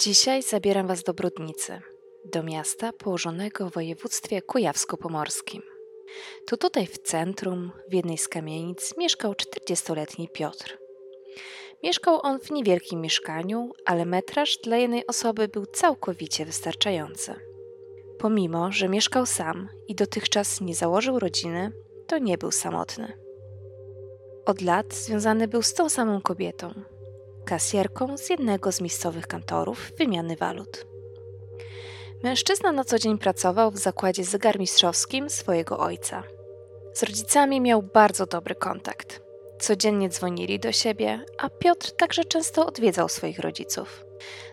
Dzisiaj zabieram Was do Brodnicy, do miasta położonego w województwie kujawsko-pomorskim. To tutaj w centrum, w jednej z kamienic, mieszkał 40-letni Piotr. Mieszkał on w niewielkim mieszkaniu, ale metraż dla jednej osoby był całkowicie wystarczający. Pomimo, że mieszkał sam i dotychczas nie założył rodziny, to nie był samotny. Od lat związany był z tą samą kobietą, kasjerką z jednego z miejscowych kantorów wymiany walut. Mężczyzna na co dzień pracował w zakładzie zegarmistrzowskim swojego ojca. Z rodzicami miał bardzo dobry kontakt. Codziennie dzwonili do siebie, a Piotr także często odwiedzał swoich rodziców.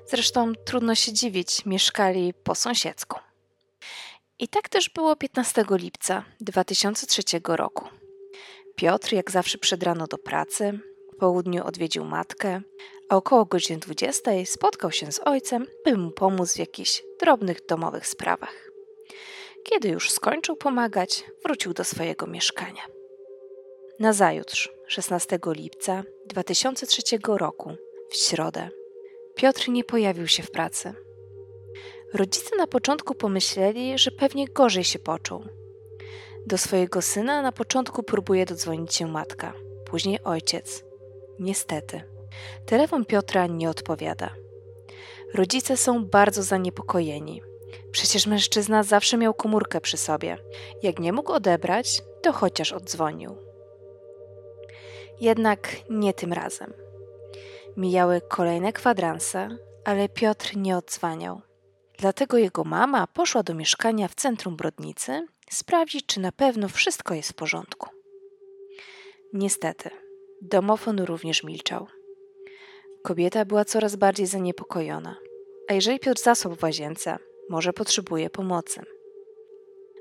Zresztą trudno się dziwić, mieszkali po sąsiedzku. I tak też było 15 lipca 2003 roku. Piotr, jak zawsze przed rano do pracy, południu odwiedził matkę, a około godziny 20 spotkał się z ojcem, by mu pomóc w jakichś drobnych domowych sprawach. Kiedy już skończył pomagać, wrócił do swojego mieszkania. Nazajutrz, 16 lipca 2003 roku, w środę, Piotr nie pojawił się w pracy. Rodzice na początku pomyśleli, że pewnie gorzej się poczuł. Do swojego syna na początku próbuje dodzwonić się matka, później ojciec. Niestety, telefon Piotra nie odpowiada. Rodzice są bardzo zaniepokojeni. Przecież mężczyzna zawsze miał komórkę przy sobie. Jak nie mógł odebrać, to chociaż oddzwonił. Jednak nie tym razem. Mijały kolejne kwadranse, ale Piotr nie odzwaniał. Dlatego jego mama poszła do mieszkania w centrum Brodnicy sprawdzić, czy na pewno wszystko jest w porządku. Niestety, domofon również milczał. Kobieta była coraz bardziej zaniepokojona. A jeżeli Piotr zasłał w łazience, może potrzebuje pomocy.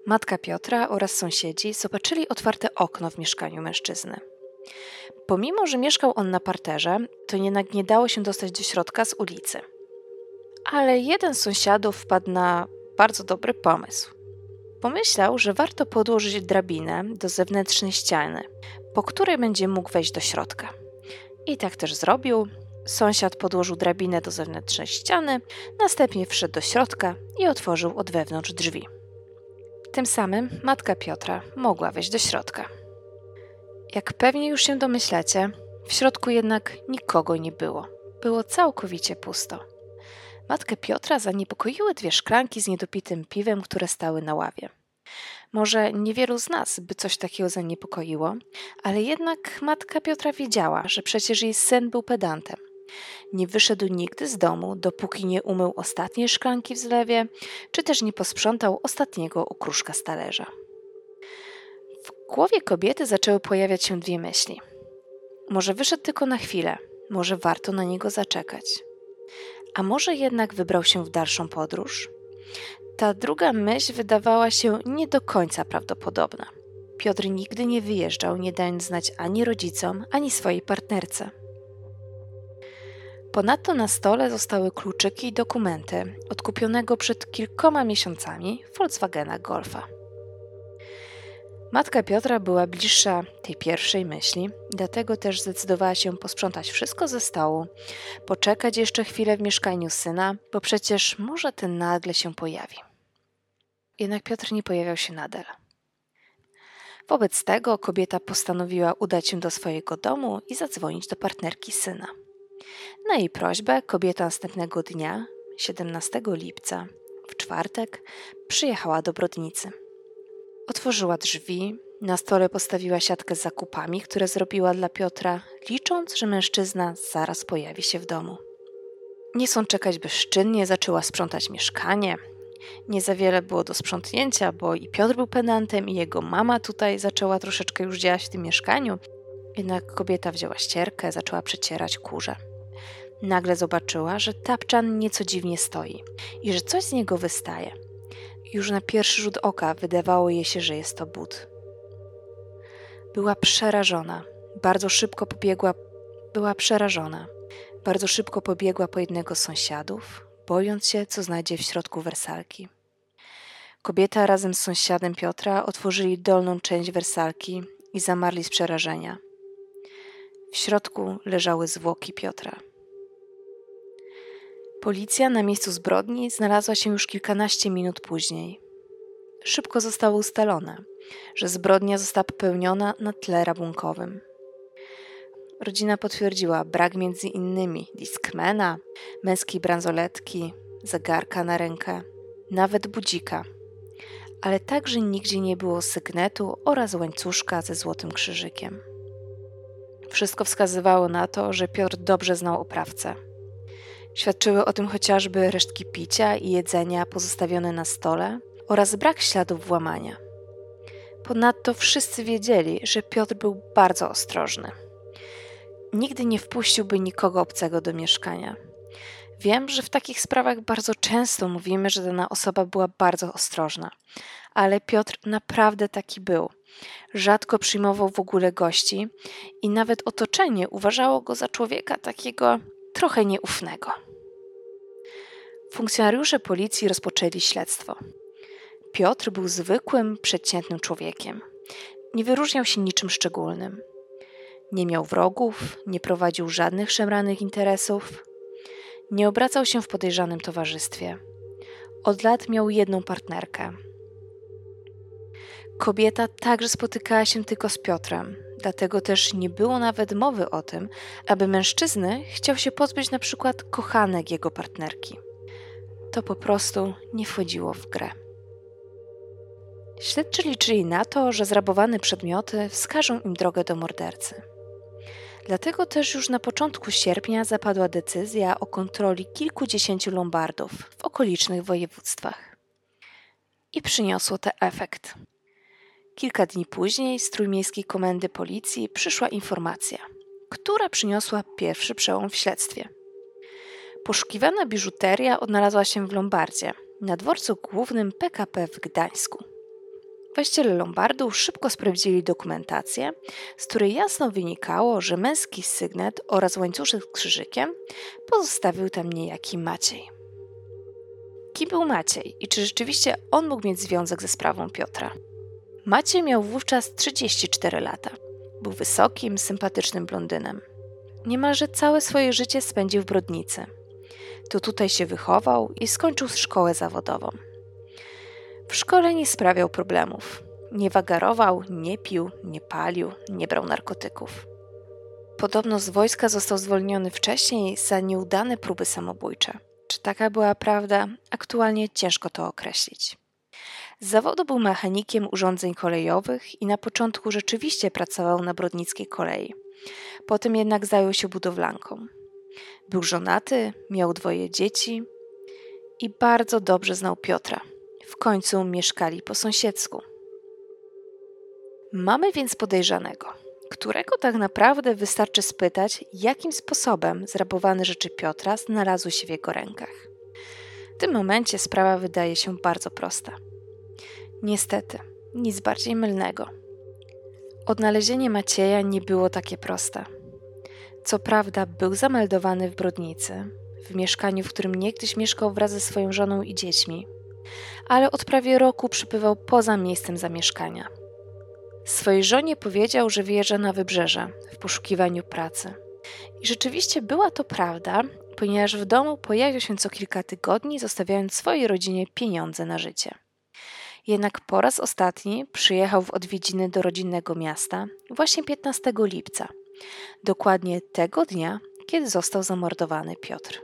Matka Piotra oraz sąsiedzi zobaczyli otwarte okno w mieszkaniu mężczyzny. Pomimo, że mieszkał on na parterze, to jednak nie dało się dostać do środka z ulicy. Ale jeden z sąsiadów wpadł na bardzo dobry pomysł. Pomyślał, że warto podłożyć drabinę do zewnętrznej ściany, po której będzie mógł wejść do środka. I tak też zrobił. Sąsiad podłożył drabinę do zewnętrznej ściany, następnie wszedł do środka i otworzył od wewnątrz drzwi. Tym samym matka Piotra mogła wejść do środka. Jak pewnie już się domyślacie, w środku jednak nikogo nie było. Było całkowicie pusto. Matkę Piotra zaniepokoiły dwie szklanki z niedopitym piwem, które stały na ławie. Może niewielu z nas by coś takiego zaniepokoiło, ale jednak matka Piotra wiedziała, że przecież jej syn był pedantem. Nie wyszedł nigdy z domu, dopóki nie umył ostatniej szklanki w zlewie, czy też nie posprzątał ostatniego okruszka z talerza. W głowie kobiety zaczęły pojawiać się dwie myśli. Może wyszedł tylko na chwilę, może warto na niego zaczekać. A może jednak wybrał się w dalszą podróż? Ta druga myśl wydawała się nie do końca prawdopodobna. Piotr nigdy nie wyjeżdżał, nie dając znać ani rodzicom, ani swojej partnerce. Ponadto na stole zostały kluczyki i dokumenty odkupionego przed kilkoma miesiącami Volkswagena Golfa. Matka Piotra była bliższa tej pierwszej myśli, dlatego też zdecydowała się posprzątać wszystko ze stołu, poczekać jeszcze chwilę w mieszkaniu syna, bo przecież może ten nagle się pojawi. Jednak Piotr nie pojawiał się nadal. Wobec tego kobieta postanowiła udać się do swojego domu i zadzwonić do partnerki syna. Na jej prośbę kobieta następnego dnia, 17 lipca, w czwartek, przyjechała do Brodnicy. Otworzyła drzwi, na stole postawiła siatkę z zakupami, które zrobiła dla Piotra, licząc, że mężczyzna zaraz pojawi się w domu. Nie chcąc czekać bezczynnie, zaczęła sprzątać mieszkanie. Nie za wiele było do sprzątnięcia, bo i Piotr był pedantem, i jego mama tutaj zaczęła troszeczkę już działać w tym mieszkaniu. Jednak kobieta wzięła ścierkę, zaczęła przecierać kurze. Nagle zobaczyła, że tapczan nieco dziwnie stoi i że coś z niego wystaje. Już na pierwszy rzut oka wydawało jej się, że jest to but. Była przerażona. Bardzo szybko pobiegła. Była przerażona. Bardzo szybko pobiegła po jednego z sąsiadów, bojąc się, co znajdzie w środku wersalki. Kobieta razem z sąsiadem Piotra otworzyli dolną część wersalki i zamarli z przerażenia. W środku leżały zwłoki Piotra. Policja na miejscu zbrodni znalazła się już kilkanaście minut później. Szybko zostało ustalone, że zbrodnia została popełniona na tle rabunkowym. Rodzina potwierdziła brak między innymi diskmana, męskiej bransoletki, zegarka na rękę, nawet budzika, ale także nigdzie nie było sygnetu oraz łańcuszka ze złotym krzyżykiem. Wszystko wskazywało na to, że Piotr dobrze znał oprawcę. Świadczyły o tym chociażby resztki picia i jedzenia pozostawione na stole oraz brak śladów włamania. Ponadto wszyscy wiedzieli, że Piotr był bardzo ostrożny. Nigdy nie wpuściłby nikogo obcego do mieszkania. Wiem, że w takich sprawach bardzo często mówimy, że dana osoba była bardzo ostrożna, ale Piotr naprawdę taki był. Rzadko przyjmował w ogóle gości i nawet otoczenie uważało go za człowieka takiego trochę nieufnego. Funkcjonariusze policji rozpoczęli śledztwo. Piotr był zwykłym, przeciętnym człowiekiem. Nie wyróżniał się niczym szczególnym. Nie miał wrogów, nie prowadził żadnych szemranych interesów, nie obracał się w podejrzanym towarzystwie. Od lat miał jedną partnerkę. Kobieta także spotykała się tylko z Piotrem, dlatego też nie było nawet mowy o tym, aby mężczyzny chciał się pozbyć na przykład kochanek jego partnerki. To po prostu nie wchodziło w grę. Śledczy liczyli na to, że zrabowane przedmioty wskażą im drogę do mordercy. Dlatego też już na początku sierpnia zapadła decyzja o kontroli kilkudziesięciu lombardów w okolicznych województwach. I przyniosło to efekt. Kilka dni później z Trójmiejskiej Komendy Policji przyszła informacja, która przyniosła pierwszy przełom w śledztwie. Poszukiwana biżuteria odnalazła się w Lombardzie, na dworcu głównym PKP w Gdańsku. Właściciele Lombardu szybko sprawdzili dokumentację, z której jasno wynikało, że męski sygnet oraz łańcuszek z krzyżykiem pozostawił tam niejaki Maciej. Kim był Maciej i czy rzeczywiście on mógł mieć związek ze sprawą Piotra? Maciej miał wówczas 34 lata. Był wysokim, sympatycznym blondynem. Niemalże całe swoje życie spędził w Brodnicy. To tutaj się wychował i skończył szkołę zawodową. W szkole nie sprawiał problemów. Nie wagarował, nie pił, nie palił, nie brał narkotyków. Podobno z wojska został zwolniony wcześniej za nieudane próby samobójcze. Czy taka była prawda? Aktualnie ciężko to określić. Z zawodu był mechanikiem urządzeń kolejowych i na początku rzeczywiście pracował na brodnickiej kolei. Potem jednak zajął się budowlanką. Był żonaty, miał dwoje dzieci i bardzo dobrze znał Piotra, w końcu mieszkali po sąsiedzku. Mamy więc podejrzanego, którego tak naprawdę wystarczy spytać, jakim sposobem zrabowane rzeczy Piotra znalazły się w jego rękach. W tym momencie sprawa wydaje się bardzo prosta. Niestety, nic bardziej mylnego. Odnalezienie Macieja nie było takie proste. Co prawda, był zameldowany w Brodnicy, w mieszkaniu, w którym niegdyś mieszkał wraz ze swoją żoną i dziećmi, ale od prawie roku przybywał poza miejscem zamieszkania. Swojej żonie powiedział, że wyjeżdża na wybrzeże w poszukiwaniu pracy. I rzeczywiście była to prawda, ponieważ w domu pojawił się co kilka tygodni, zostawiając swojej rodzinie pieniądze na życie. Jednak po raz ostatni przyjechał w odwiedziny do rodzinnego miasta właśnie 15 lipca, dokładnie tego dnia, kiedy został zamordowany Piotr.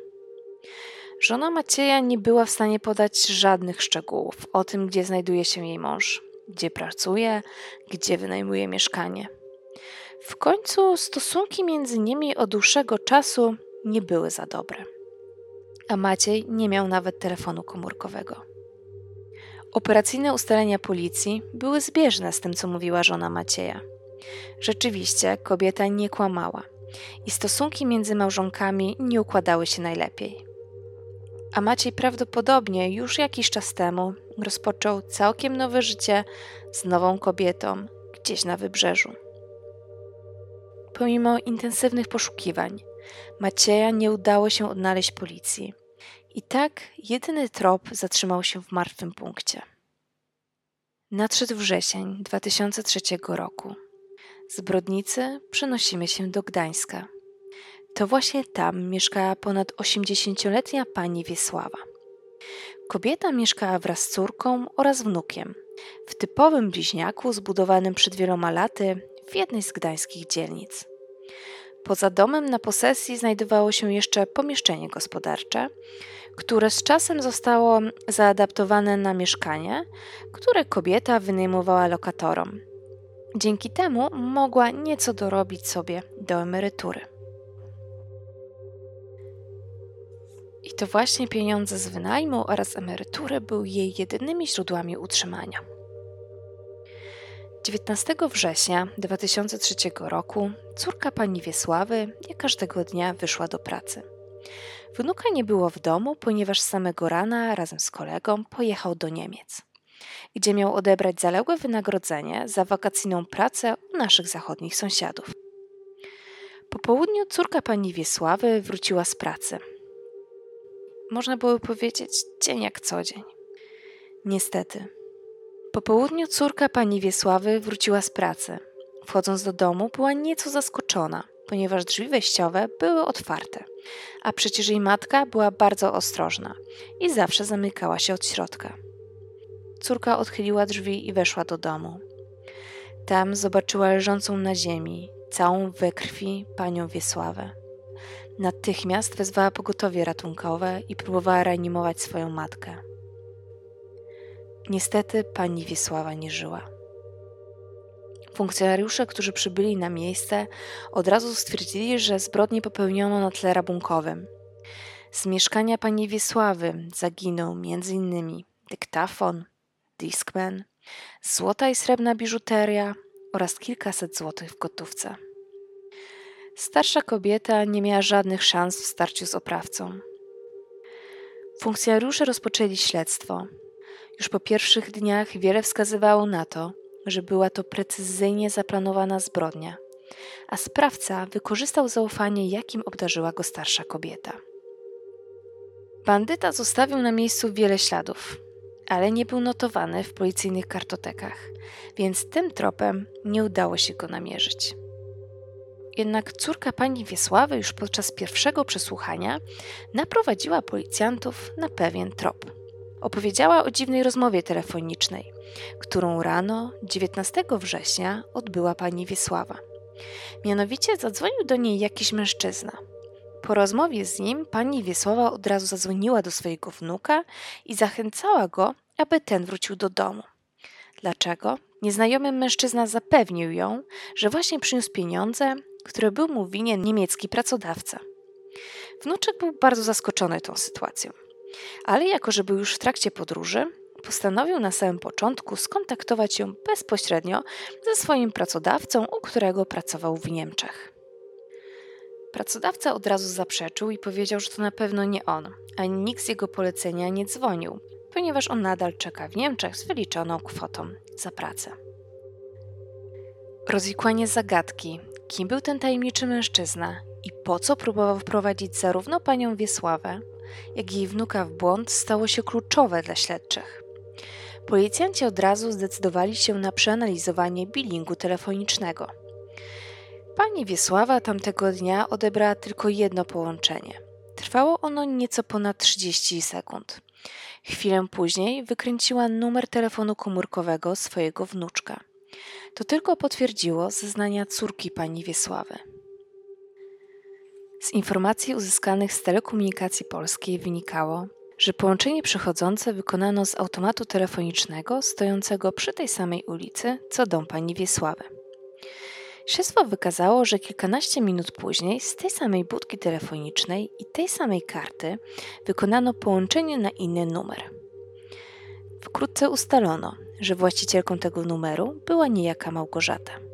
Żona Macieja nie była w stanie podać żadnych szczegółów o tym, gdzie znajduje się jej mąż, gdzie pracuje, gdzie wynajmuje mieszkanie. W końcu stosunki między nimi od dłuższego czasu nie były za dobre. A Maciej nie miał nawet telefonu komórkowego. Operacyjne ustalenia policji były zbieżne z tym, co mówiła żona Macieja. Rzeczywiście kobieta nie kłamała i stosunki między małżonkami nie układały się najlepiej a Maciej prawdopodobnie już jakiś czas temu rozpoczął całkiem nowe życie z nową kobietą gdzieś na wybrzeżu. Pomimo intensywnych poszukiwań, Macieja nie udało się odnaleźć policji. I tak jedyny trop zatrzymał się w martwym punkcie. Nadszedł wrzesień 2003 roku. Z Brodnicy przenosimy się do Gdańska. to właśnie tam mieszkała ponad 80-letnia pani Wiesława. Kobieta mieszkała wraz z córką oraz wnukiem w typowym bliźniaku zbudowanym przed wieloma laty w jednej z gdańskich dzielnic. Poza domem na posesji znajdowało się jeszcze pomieszczenie gospodarcze, które z czasem zostało zaadaptowane na mieszkanie, które kobieta wynajmowała lokatorom. Dzięki temu mogła nieco dorobić sobie do emerytury. I to właśnie pieniądze z wynajmu oraz emerytury były jej jedynymi źródłami utrzymania. 19 września 2003 roku córka pani Wiesławy jak każdego dnia wyszła do pracy. Wnuka nie było w domu, ponieważ samego rana razem z kolegą pojechał do Niemiec, gdzie miał odebrać zaległe wynagrodzenie za wakacyjną pracę u naszych zachodnich sąsiadów. Po południu córka pani Wiesławy wróciła z pracy. Można było powiedzieć dzień jak co dzień. Niestety, po południu córka pani Wiesławy wróciła z pracy. Wchodząc do domu, była nieco zaskoczona, ponieważ drzwi wejściowe były otwarte, a przecież jej matka była bardzo ostrożna i zawsze zamykała się od środka. Córka odchyliła drzwi i weszła do domu. Tam zobaczyła leżącą na ziemi, całą we krwi panią Wiesławę. Natychmiast wezwała pogotowie ratunkowe i próbowała reanimować swoją matkę. Niestety pani Wiesława nie żyła. Funkcjonariusze, którzy przybyli na miejsce, od razu stwierdzili, że zbrodnię popełniono na tle rabunkowym. Z mieszkania pani Wiesławy zaginął m.in. dyktafon, Discman, złota i srebrna biżuteria oraz kilkaset złotych w gotówce. Starsza kobieta nie miała żadnych szans w starciu z oprawcą. Funkcjonariusze rozpoczęli śledztwo, już po pierwszych dniach wiele wskazywało na to, że była to precyzyjnie zaplanowana zbrodnia, a sprawca wykorzystał zaufanie, jakim obdarzyła go starsza kobieta. Bandyta zostawił na miejscu wiele śladów, ale nie był notowany w policyjnych kartotekach, więc tym tropem nie udało się go namierzyć. Jednak córka pani Wiesławy już podczas pierwszego przesłuchania naprowadziła policjantów na pewien trop. Opowiedziała o dziwnej rozmowie telefonicznej, którą rano 19 września odbyła pani Wiesława. Mianowicie zadzwonił do niej jakiś mężczyzna. Po rozmowie z nim pani Wiesława od razu zadzwoniła do swojego wnuka i zachęcała go, aby ten wrócił do domu. Dlaczego? Nieznajomy mężczyzna zapewnił ją, że właśnie przyniósł pieniądze, które był mu winien niemiecki pracodawca. Wnuczek był bardzo zaskoczony tą sytuacją. Ale jako, że był już w trakcie podróży, postanowił na samym początku skontaktować się bezpośrednio ze swoim pracodawcą, u którego pracował w Niemczech. Pracodawca od razu zaprzeczył i powiedział, że to na pewno nie on, ani nikt z jego polecenia nie dzwonił, ponieważ on nadal czeka w Niemczech z wyliczoną kwotą za pracę. Rozwikłanie zagadki, kim był ten tajemniczy mężczyzna i po co próbował wprowadzić zarówno panią Wiesławę, jak jej wnuka w błąd stało się kluczowe dla śledczych. Policjanci od razu zdecydowali się na przeanalizowanie bilingu telefonicznego. Pani Wiesława tamtego dnia odebrała tylko jedno połączenie. Trwało ono nieco ponad 30 sekund. Chwilę później wykręciła numer telefonu komórkowego swojego wnuczka. To tylko potwierdziło zeznania córki pani Wiesławy. Z informacji uzyskanych z telekomunikacji polskiej wynikało, że połączenie przechodzące wykonano z automatu telefonicznego stojącego przy tej samej ulicy co dom pani Wiesławy. Śledztwo wykazało, że kilkanaście minut później z tej samej budki telefonicznej i tej samej karty wykonano połączenie na inny numer. Wkrótce ustalono, że właścicielką tego numeru była niejaka Małgorzata.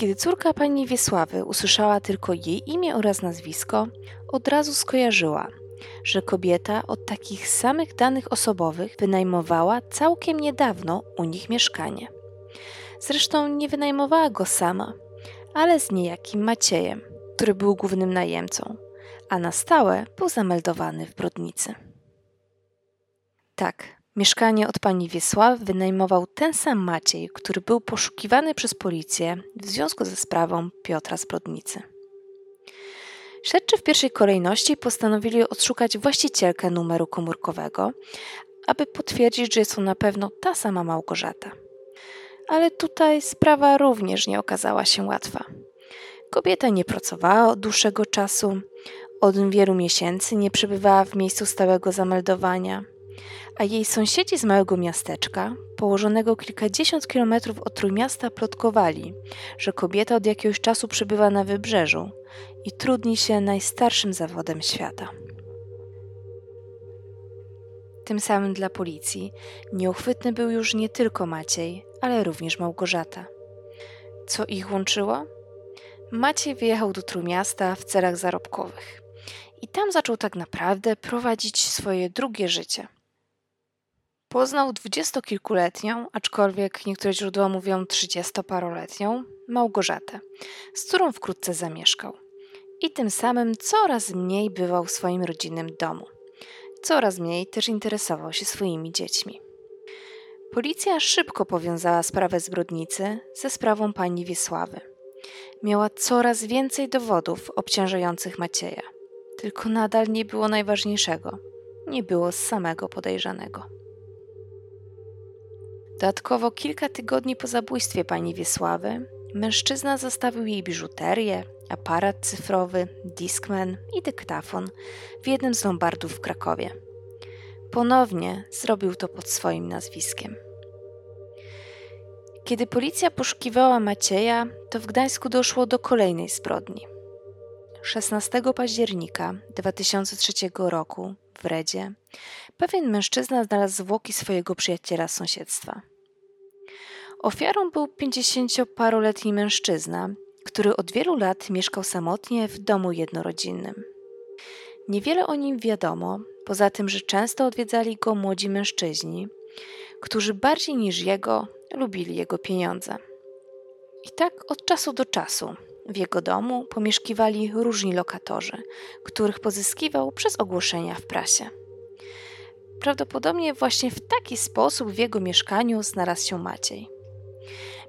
Kiedy córka pani Wiesławy usłyszała tylko jej imię oraz nazwisko, od razu skojarzyła, że kobieta od takich samych danych osobowych wynajmowała całkiem niedawno u nich mieszkanie. Zresztą nie wynajmowała go sama, ale z niejakim Maciejem, który był głównym najemcą, a na stałe był zameldowany w Brodnicy. Tak, Mieszkanie od pani Wiesławy wynajmował ten sam Maciej, który był poszukiwany przez policję w związku ze sprawą Piotra Zbrodnicy. Śledczy w pierwszej kolejności postanowili odszukać właścicielkę numeru komórkowego, aby potwierdzić, że jest to na pewno ta sama Małgorzata. Ale tutaj sprawa również nie okazała się łatwa. Kobieta nie pracowała od dłuższego czasu, od wielu miesięcy nie przebywała w miejscu stałego zameldowania, a jej sąsiedzi z małego miasteczka, położonego kilkadziesiąt kilometrów od Trójmiasta, plotkowali, że kobieta od jakiegoś czasu przebywa na wybrzeżu i trudni się najstarszym zawodem świata. Tym samym dla policji nieuchwytny był już nie tylko Maciej, ale również Małgorzata. Co ich łączyło? Maciej wyjechał do Trójmiasta w celach zarobkowych i tam zaczął tak naprawdę prowadzić swoje drugie życie. Poznał dwudziestokilkuletnią, aczkolwiek niektóre źródła mówią trzydziestoparoletnią, Małgorzatę, z którą wkrótce zamieszkał. I tym samym coraz mniej bywał w swoim rodzinnym domu. Coraz mniej też interesował się swoimi dziećmi. Policja szybko powiązała sprawę zbrodnicy ze sprawą pani Wiesławy. Miała coraz więcej dowodów obciążających Macieja. Tylko nadal nie było najważniejszego. Nie było samego podejrzanego. Dodatkowo kilka tygodni po zabójstwie pani Wiesławy mężczyzna zostawił jej biżuterię, aparat cyfrowy, Discman i dyktafon w jednym z lombardów w Krakowie. Ponownie zrobił to pod swoim nazwiskiem. Kiedy policja poszukiwała Macieja, to w Gdańsku doszło do kolejnej zbrodni. 16 października 2003 roku w Redzie pewien mężczyzna znalazł zwłoki swojego przyjaciela z sąsiedztwa. Ofiarą był 50-paroletni mężczyzna, który od wielu lat mieszkał samotnie w domu jednorodzinnym. Niewiele o nim wiadomo, poza tym, że często odwiedzali go młodzi mężczyźni, którzy bardziej niż jego lubili jego pieniądze. I tak od czasu do czasu w jego domu pomieszkiwali różni lokatorzy, których pozyskiwał przez ogłoszenia w prasie. Prawdopodobnie właśnie w taki sposób w jego mieszkaniu znalazł się Maciej.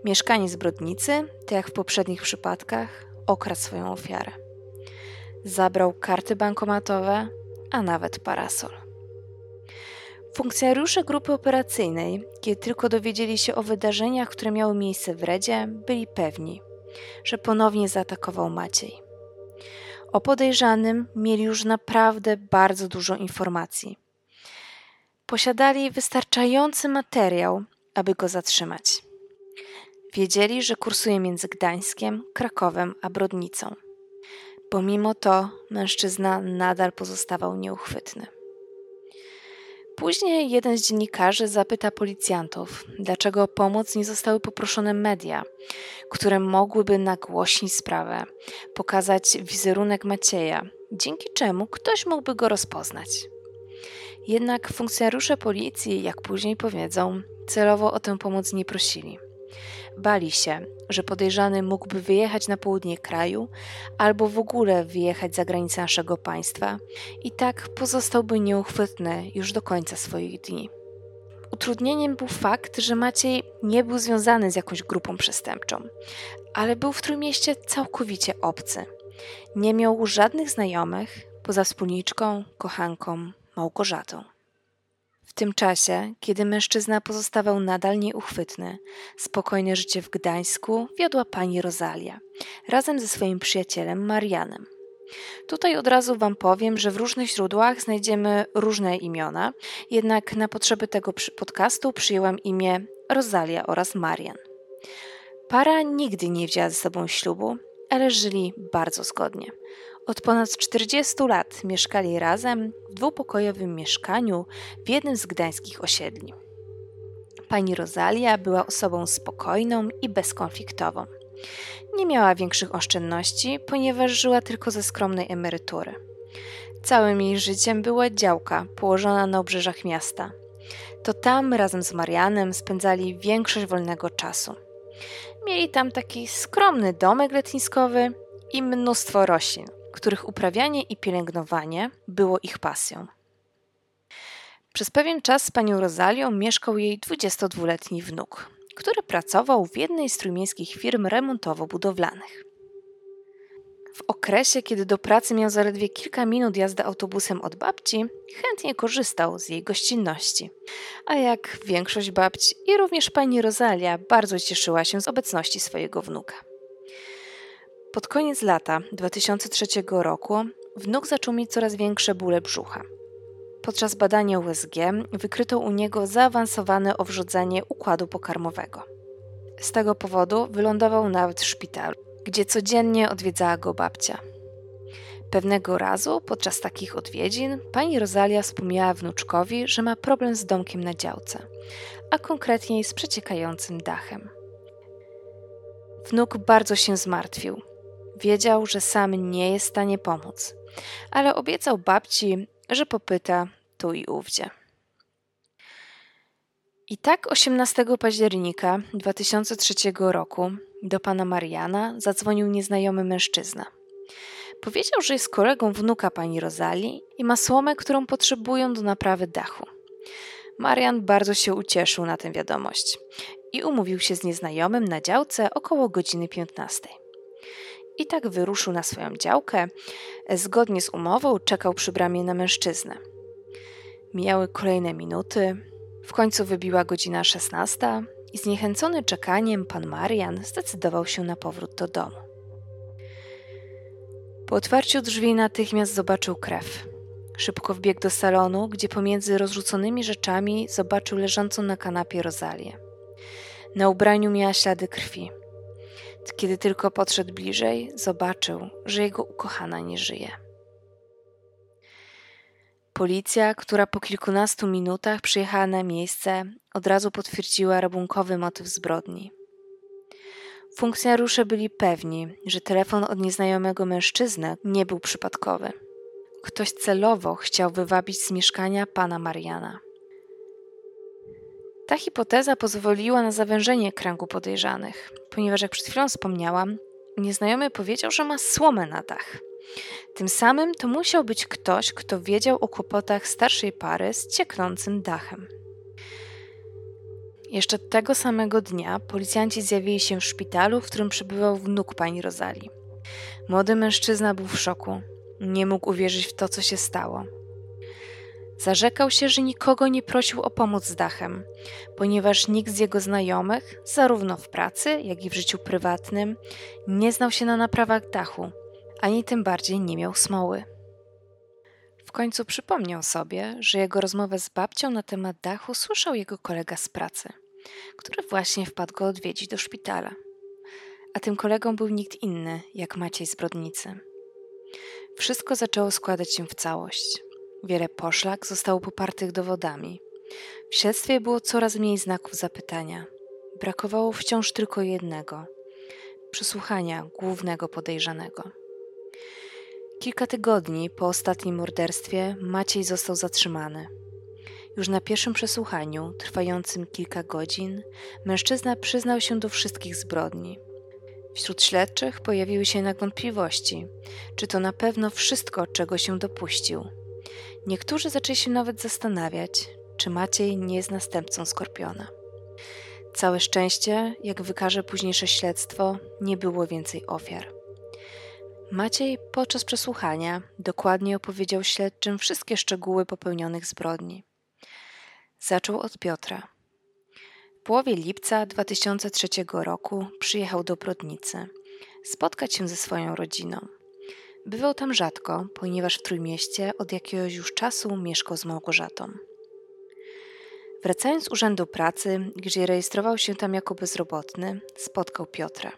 Mieszkanie zbrodnicy, tak jak w poprzednich przypadkach, okradł swoją ofiarę. Zabrał karty bankomatowe, a nawet parasol. Funkcjonariusze grupy operacyjnej, kiedy tylko dowiedzieli się o wydarzeniach, które miały miejsce w Redzie, byli pewni, że ponownie zaatakował Maciej. O podejrzanym mieli już naprawdę bardzo dużo informacji. Posiadali wystarczający materiał, aby go zatrzymać. Wiedzieli, że kursuje między Gdańskiem, Krakowem a Brodnicą. Pomimo to mężczyzna nadal pozostawał nieuchwytny. Później jeden z dziennikarzy zapyta policjantów, dlaczego o pomoc nie zostały poproszone media, które mogłyby nagłośnić sprawę, pokazać wizerunek Macieja, dzięki czemu ktoś mógłby go rozpoznać. Jednak funkcjonariusze policji, jak później powiedzą, celowo o tę pomoc nie prosili. Bali się, że podejrzany mógłby wyjechać na południe kraju albo w ogóle wyjechać za granicę naszego państwa i tak pozostałby nieuchwytny już do końca swoich dni. Utrudnieniem był fakt, że Maciej nie był związany z jakąś grupą przestępczą, ale był w Trójmieście całkowicie obcy. Nie miał żadnych znajomych poza wspólniczką, kochanką Małgorzatą. W tym czasie, kiedy mężczyzna pozostawał nadal nieuchwytny, spokojne życie w Gdańsku wiodła pani Rozalia razem ze swoim przyjacielem Marianem. Tutaj od razu Wam powiem, że w różnych źródłach znajdziemy różne imiona, jednak na potrzeby tego podcastu przyjęłam imię Rozalia oraz Marian. Para nigdy nie wzięła ze sobą ślubu, ale żyli bardzo zgodnie. Od ponad 40 lat mieszkali razem w dwupokojowym mieszkaniu w jednym z gdańskich osiedli. Pani Rosalia była osobą spokojną i bezkonfliktową. Nie miała większych oszczędności, ponieważ żyła tylko ze skromnej emerytury. Całym jej życiem była działka położona na obrzeżach miasta. To tam razem z Marianem spędzali większość wolnego czasu. Mieli tam taki skromny domek letniskowy i mnóstwo roślin, których uprawianie i pielęgnowanie było ich pasją. Przez pewien czas z panią Rozalią mieszkał jej 22-letni wnuk, który pracował w jednej z trójmiejskich firm remontowo-budowlanych. W okresie, kiedy do pracy miał zaledwie kilka minut jazdy autobusem od babci, chętnie korzystał z jej gościnności. A jak większość babci i również pani Rosalia bardzo cieszyła się z obecności swojego wnuka. Pod koniec lata 2003 roku wnuk zaczął mieć coraz większe bóle brzucha. Podczas badania USG wykryto u niego zaawansowane owrzodzenie układu pokarmowego. Z tego powodu wylądował nawet w szpitalu, gdzie codziennie odwiedzała go babcia. Pewnego razu, podczas takich odwiedzin, pani Rosalia wspomniała wnuczkowi, że ma problem z domkiem na działce, a konkretniej z przeciekającym dachem. Wnuk bardzo się zmartwił. Wiedział, że sam nie jest w stanie pomóc, ale obiecał babci, że popyta tu i ówdzie. I tak 18 października 2003 roku do pana Mariana zadzwonił nieznajomy mężczyzna. Powiedział, że jest kolegą wnuka pani Rozali i ma słomę, którą potrzebują do naprawy dachu. Marian bardzo się ucieszył na tę wiadomość i umówił się z nieznajomym na działce około godziny 15. I tak wyruszył na swoją działkę. Zgodnie z umową czekał przy bramie na mężczyznę. Mijały kolejne minuty. W końcu wybiła godzina 16 i zniechęcony czekaniem pan Marian zdecydował się na powrót do domu. Po otwarciu drzwi natychmiast zobaczył krew. Szybko wbiegł do salonu, gdzie pomiędzy rozrzuconymi rzeczami zobaczył leżącą na kanapie Rozalię. Na ubraniu miała ślady krwi. Kiedy tylko podszedł bliżej, zobaczył, że jego ukochana nie żyje. Policja, która po kilkunastu minutach przyjechała na miejsce, od razu potwierdziła rabunkowy motyw zbrodni. Funkcjonariusze byli pewni, że telefon od nieznajomego mężczyzny nie był przypadkowy. Ktoś celowo chciał wywabić z mieszkania pana Mariana. Ta hipoteza pozwoliła na zawężenie kręgu podejrzanych, ponieważ, jak przed chwilą wspomniałam, nieznajomy powiedział, że ma słomę na dach. Tym samym to musiał być ktoś, kto wiedział o kłopotach starszej pary z cieknącym dachem. Jeszcze tego samego dnia policjanci zjawili się w szpitalu, w którym przebywał wnuk pani Rozali. Młody mężczyzna był w szoku. Nie mógł uwierzyć w to, co się stało. Zarzekał się, że nikogo nie prosił o pomoc z dachem, ponieważ nikt z jego znajomych, zarówno w pracy, jak i w życiu prywatnym, nie znał się na naprawach dachu, ani tym bardziej nie miał smoły. W końcu przypomniał sobie, że jego rozmowę z babcią na temat dachu słyszał jego kolega z pracy, który właśnie wpadł go odwiedzić do szpitala. A tym kolegą był nikt inny, jak Maciej z Brodnicy. Wszystko zaczęło składać się w całość. Wiele poszlak zostało popartych dowodami. W śledztwie było coraz mniej znaków zapytania. Brakowało wciąż tylko jednego przesłuchania głównego podejrzanego. Kilka tygodni po ostatnim morderstwie Maciej został zatrzymany. Już na pierwszym przesłuchaniu, trwającym kilka godzin, mężczyzna przyznał się do wszystkich zbrodni. Wśród śledczych pojawiły się jednak wątpliwości, czy to na pewno wszystko, czego się dopuścił. Niektórzy zaczęli się nawet zastanawiać, czy Maciej nie jest następcą Skorpiona. Całe szczęście, jak wykaże późniejsze śledztwo, nie było więcej ofiar. Maciej podczas przesłuchania dokładnie opowiedział śledczym wszystkie szczegóły popełnionych zbrodni. Zaczął od Piotra. W połowie lipca 2003 roku przyjechał do Brodnicy spotkać się ze swoją rodziną. Bywał tam rzadko, ponieważ w Trójmieście od jakiegoś już czasu mieszkał z Małgorzatą. Wracając z urzędu pracy, gdzie rejestrował się tam jako bezrobotny, spotkał Piotra.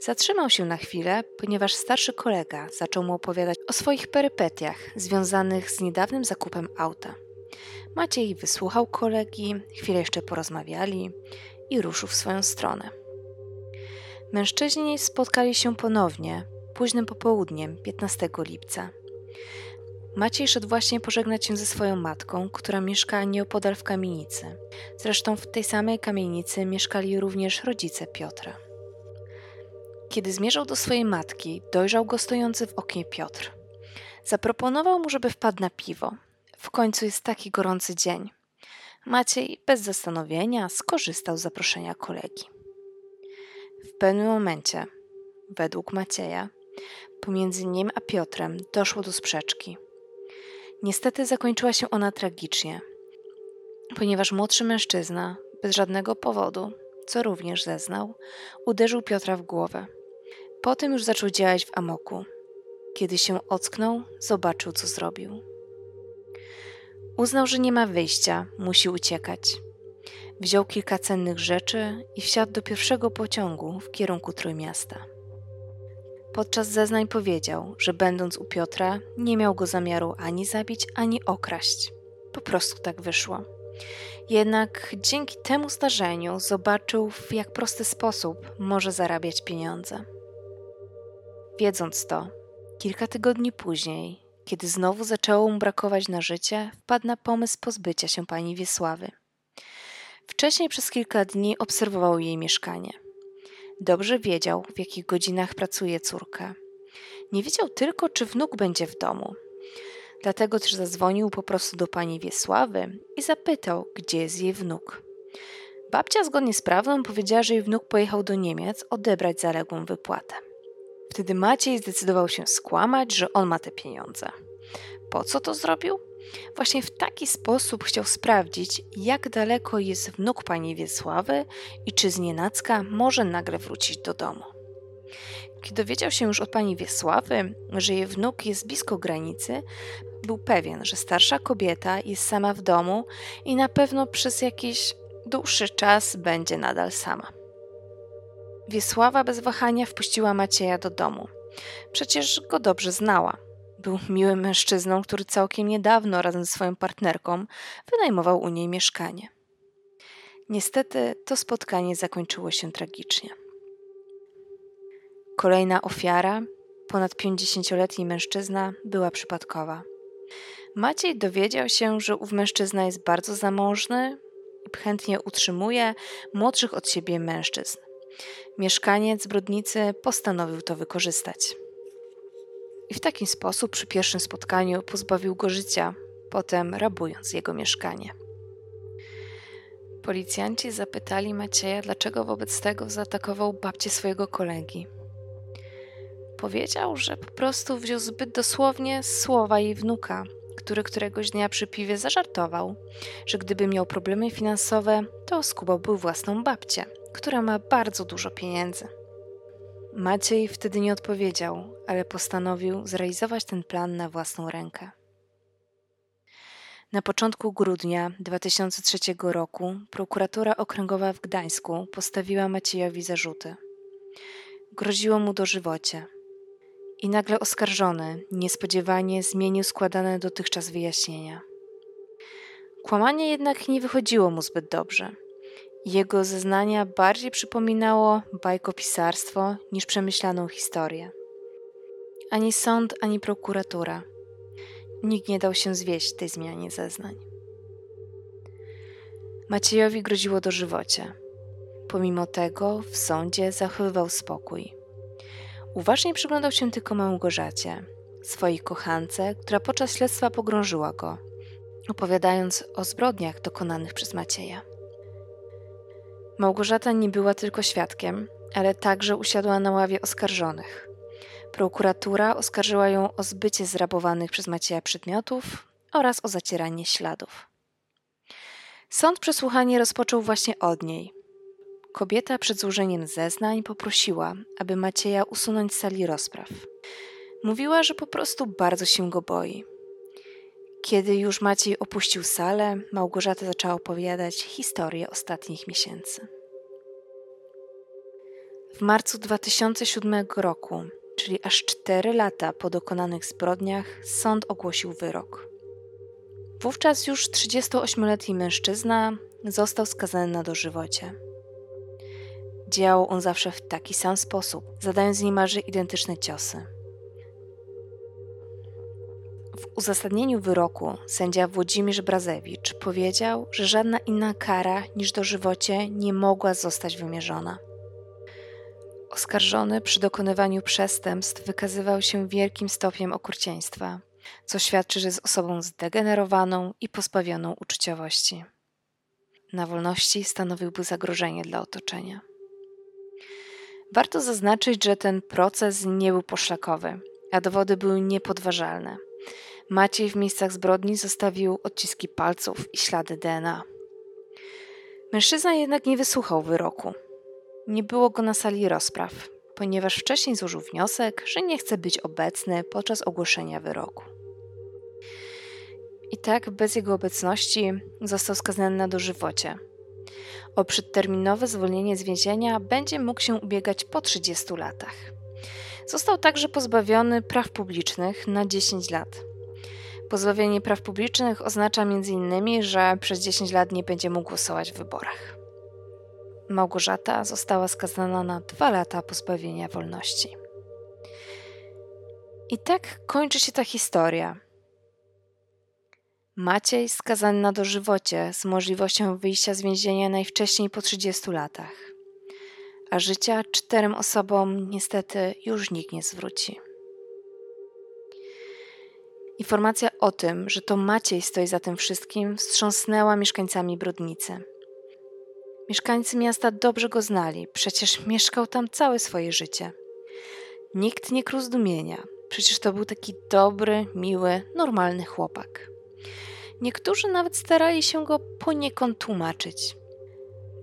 Zatrzymał się na chwilę, ponieważ starszy kolega zaczął mu opowiadać o swoich perypetiach związanych z niedawnym zakupem auta. Maciej wysłuchał kolegi, chwilę jeszcze porozmawiali i ruszył w swoją stronę. Mężczyźni spotkali się ponownie późnym popołudniem 15 lipca. Maciej szedł właśnie pożegnać się ze swoją matką, która mieszka nieopodal w kamienicy. Zresztą w tej samej kamienicy mieszkali również rodzice Piotra. Kiedy zmierzał do swojej matki, dojrzał go stojący w oknie Piotr. Zaproponował mu, żeby wpadł na piwo. W końcu jest taki gorący dzień. Maciej bez zastanowienia skorzystał z zaproszenia kolegi. W pewnym momencie, według Macieja, pomiędzy nim a Piotrem doszło do sprzeczki. Niestety zakończyła się ona tragicznie, ponieważ młodszy mężczyzna, bez żadnego powodu, co również zeznał, uderzył Piotra w głowę. Potem już zaczął działać w amoku. Kiedy się ocknął, zobaczył, co zrobił. Uznał, że nie ma wyjścia, musi uciekać. Wziął kilka cennych rzeczy i wsiadł do pierwszego pociągu w kierunku Trójmiasta. Podczas zeznań powiedział, że będąc u Piotra, nie miał go zamiaru ani zabić, ani okraść. Po prostu tak wyszło. Jednak dzięki temu zdarzeniu zobaczył, w jak prosty sposób może zarabiać pieniądze. Wiedząc to, kilka tygodni później, kiedy znowu zaczęło mu brakować na życie, wpadł na pomysł pozbycia się pani Wiesławy. Wcześniej przez kilka dni obserwował jej mieszkanie. Dobrze wiedział, w jakich godzinach pracuje córka. Nie wiedział tylko, czy wnuk będzie w domu. Dlatego też zadzwonił po prostu do pani Wiesławy i zapytał, gdzie jest jej wnuk. Babcia zgodnie z prawdą powiedziała, że jej wnuk pojechał do Niemiec odebrać zaległą wypłatę. Wtedy Maciej zdecydował się skłamać, że on ma te pieniądze. Po co to zrobił? Właśnie w taki sposób chciał sprawdzić, jak daleko jest wnuk pani Wiesławy i czy z nienacka może nagle wrócić do domu. Kiedy dowiedział się już od pani Wiesławy, że jej wnuk jest blisko granicy, był pewien, że starsza kobieta jest sama w domu i na pewno przez jakiś dłuższy czas będzie nadal sama. Wiesława bez wahania wpuściła Macieja do domu. Przecież go dobrze znała. Był miłym mężczyzną, który całkiem niedawno razem ze swoją partnerką wynajmował u niej mieszkanie. Niestety to spotkanie zakończyło się tragicznie. Kolejna ofiara, ponad 50-letni mężczyzna, była przypadkowa. Maciej dowiedział się, że ów mężczyzna jest bardzo zamożny i chętnie utrzymuje młodszych od siebie mężczyzn. Mieszkaniec Brodnicy postanowił to wykorzystać. I w taki sposób przy pierwszym spotkaniu pozbawił go życia, potem rabując jego mieszkanie. Policjanci zapytali Macieja, dlaczego wobec tego zaatakował babcię swojego kolegi. Powiedział, że po prostu wziął zbyt dosłownie słowa jej wnuka, który któregoś dnia przy piwie zażartował, że gdyby miał problemy finansowe, to skubałby własną babcię, która ma bardzo dużo pieniędzy. Maciej wtedy nie odpowiedział, ale postanowił zrealizować ten plan na własną rękę. Na początku grudnia 2003 roku prokuratura okręgowa w Gdańsku postawiła Maciejowi zarzuty. Groziło mu dożywocie. I nagle oskarżony niespodziewanie zmienił składane dotychczas wyjaśnienia. Kłamanie jednak nie wychodziło mu zbyt dobrze. Jego zeznania bardziej przypominało bajkopisarstwo niż przemyślaną historię. Ani sąd, ani prokuratura. Nikt nie dał się zwieść tej zmianie zeznań. Maciejowi groziło dożywocie. Pomimo tego w sądzie zachowywał spokój. Uważnie przyglądał się tylko Małgorzacie, swojej kochance, która podczas śledztwa pogrążyła go, opowiadając o zbrodniach dokonanych przez Macieja. Małgorzata nie była tylko świadkiem, ale także usiadła na ławie oskarżonych. Prokuratura oskarżyła ją o zbycie zrabowanych przez Macieja przedmiotów oraz o zacieranie śladów. Sąd przesłuchanie rozpoczął właśnie od niej. Kobieta przed złożeniem zeznań poprosiła, aby Macieja usunąć z sali rozpraw. Mówiła, że po prostu bardzo się go boi. Kiedy już Maciej opuścił salę, Małgorzata zaczęła opowiadać historię ostatnich miesięcy. W marcu 2007 roku, czyli aż 4 lata po dokonanych zbrodniach, sąd ogłosił wyrok. Wówczas już 38-letni mężczyzna został skazany na dożywocie. Działał on zawsze w taki sam sposób, zadając niemalże identyczne ciosy. W uzasadnieniu wyroku sędzia Włodzimierz Brazewicz powiedział, że żadna inna kara niż dożywocie nie mogła zostać wymierzona. Oskarżony przy dokonywaniu przestępstw wykazywał się wielkim stopniem okrucieństwa, co świadczy, że jest osobą zdegenerowaną i pozbawioną uczuciowości. Na wolności stanowiłby zagrożenie dla otoczenia. Warto zaznaczyć, że ten proces nie był poszlakowy a dowody były niepodważalne. Maciej w miejscach zbrodni zostawił odciski palców i ślady DNA. Mężczyzna jednak nie wysłuchał wyroku. Nie było go na sali rozpraw, ponieważ wcześniej złożył wniosek, że nie chce być obecny podczas ogłoszenia wyroku. I tak bez jego obecności został skazany na dożywocie. O przedterminowe zwolnienie z więzienia będzie mógł się ubiegać po 30 latach. Został także pozbawiony praw publicznych na 10 lat. Pozbawienie praw publicznych oznacza m.in., że przez 10 lat nie będzie mógł głosować w wyborach. Małgorzata została skazana na 2 lata pozbawienia wolności. I tak kończy się ta historia. Maciej skazany na dożywocie z możliwością wyjścia z więzienia najwcześniej po 30 latach. A życia czterem osobom niestety już nikt nie zwróci. Informacja o tym, że to Maciej stoi za tym wszystkim, wstrząsnęła mieszkańcami Brodnicy. Mieszkańcy miasta dobrze go znali, przecież mieszkał tam całe swoje życie. Nikt nie krół zdumienia, przecież to był taki dobry, miły, normalny chłopak. Niektórzy nawet starali się go poniekąd tłumaczyć.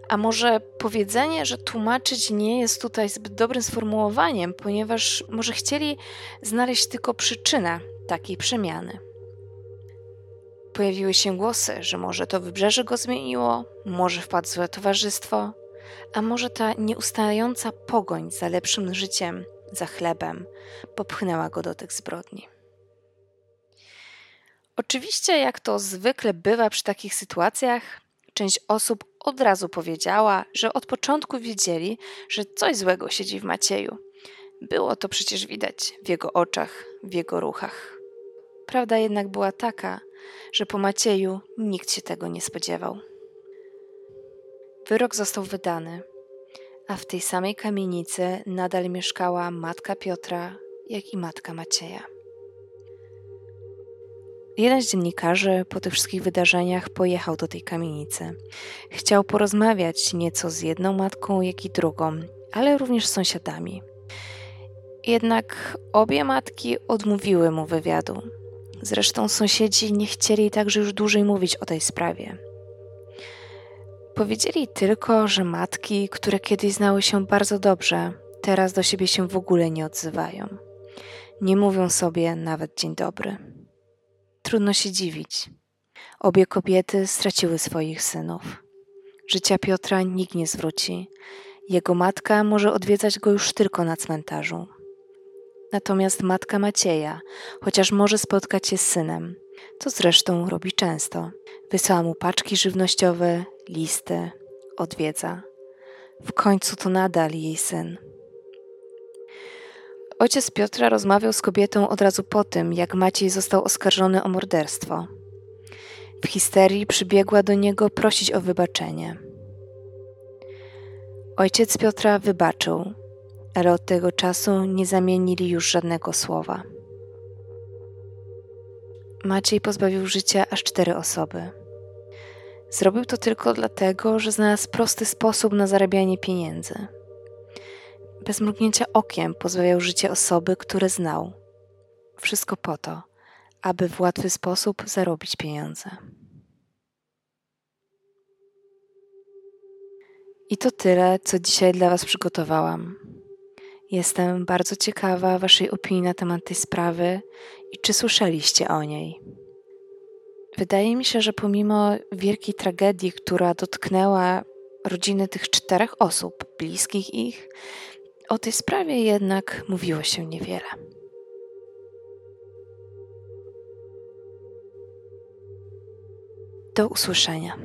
A może powiedzenie, że tłumaczyć nie jest tutaj zbyt dobrym sformułowaniem, ponieważ może chcieli znaleźć tylko przyczynę takiej przemiany. Pojawiły się głosy, że może to wybrzeże go zmieniło, może wpadł w złe towarzystwo, a może ta nieustająca pogoń za lepszym życiem, za chlebem, popchnęła go do tych zbrodni. Oczywiście, jak to zwykle bywa przy takich sytuacjach, część osób od razu powiedziała, że od początku wiedzieli, że coś złego siedzi w Macieju. Było to przecież widać w jego oczach, w jego ruchach. Prawda jednak była taka, że po Macieju nikt się tego nie spodziewał. Wyrok został wydany, a w tej samej kamienicy nadal mieszkała matka Piotra, jak i matka Macieja. Jeden z dziennikarzy po tych wszystkich wydarzeniach pojechał do tej kamienicy. Chciał porozmawiać nieco z jedną matką, jak i drugą, ale również z sąsiadami. Jednak obie matki odmówiły mu wywiadu. Zresztą sąsiedzi nie chcieli także już dłużej mówić o tej sprawie. Powiedzieli tylko, że matki, które kiedyś znały się bardzo dobrze, teraz do siebie się w ogóle nie odzywają. Nie mówią sobie nawet dzień dobry. Trudno się dziwić. Obie kobiety straciły swoich synów. Życia Piotra nikt nie zwróci. Jego matka może odwiedzać go już tylko na cmentarzu. Natomiast matka Macieja, chociaż może spotkać się z synem, to zresztą robi często. Wysyła mu paczki żywnościowe, listy, odwiedza. W końcu to nadal jej syn. Ojciec Piotra rozmawiał z kobietą od razu po tym, jak Maciej został oskarżony o morderstwo. W histerii przybiegła do niego prosić o wybaczenie. Ojciec Piotra wybaczył, ale od tego czasu nie zamienili już żadnego słowa. Maciej pozbawił życia aż cztery osoby. Zrobił to tylko dlatego, że znalazł prosty sposób na zarabianie pieniędzy bez mrugnięcia okiem pozbawiał życie osoby, które znał. Wszystko po to, aby w łatwy sposób zarobić pieniądze. I to tyle, co dzisiaj dla Was przygotowałam. Jestem bardzo ciekawa Waszej opinii na temat tej sprawy i czy słyszeliście o niej. Wydaje mi się, że pomimo wielkiej tragedii, która dotknęła rodziny tych czterech osób, bliskich ich, o tej sprawie jednak mówiło się niewiele. Do usłyszenia.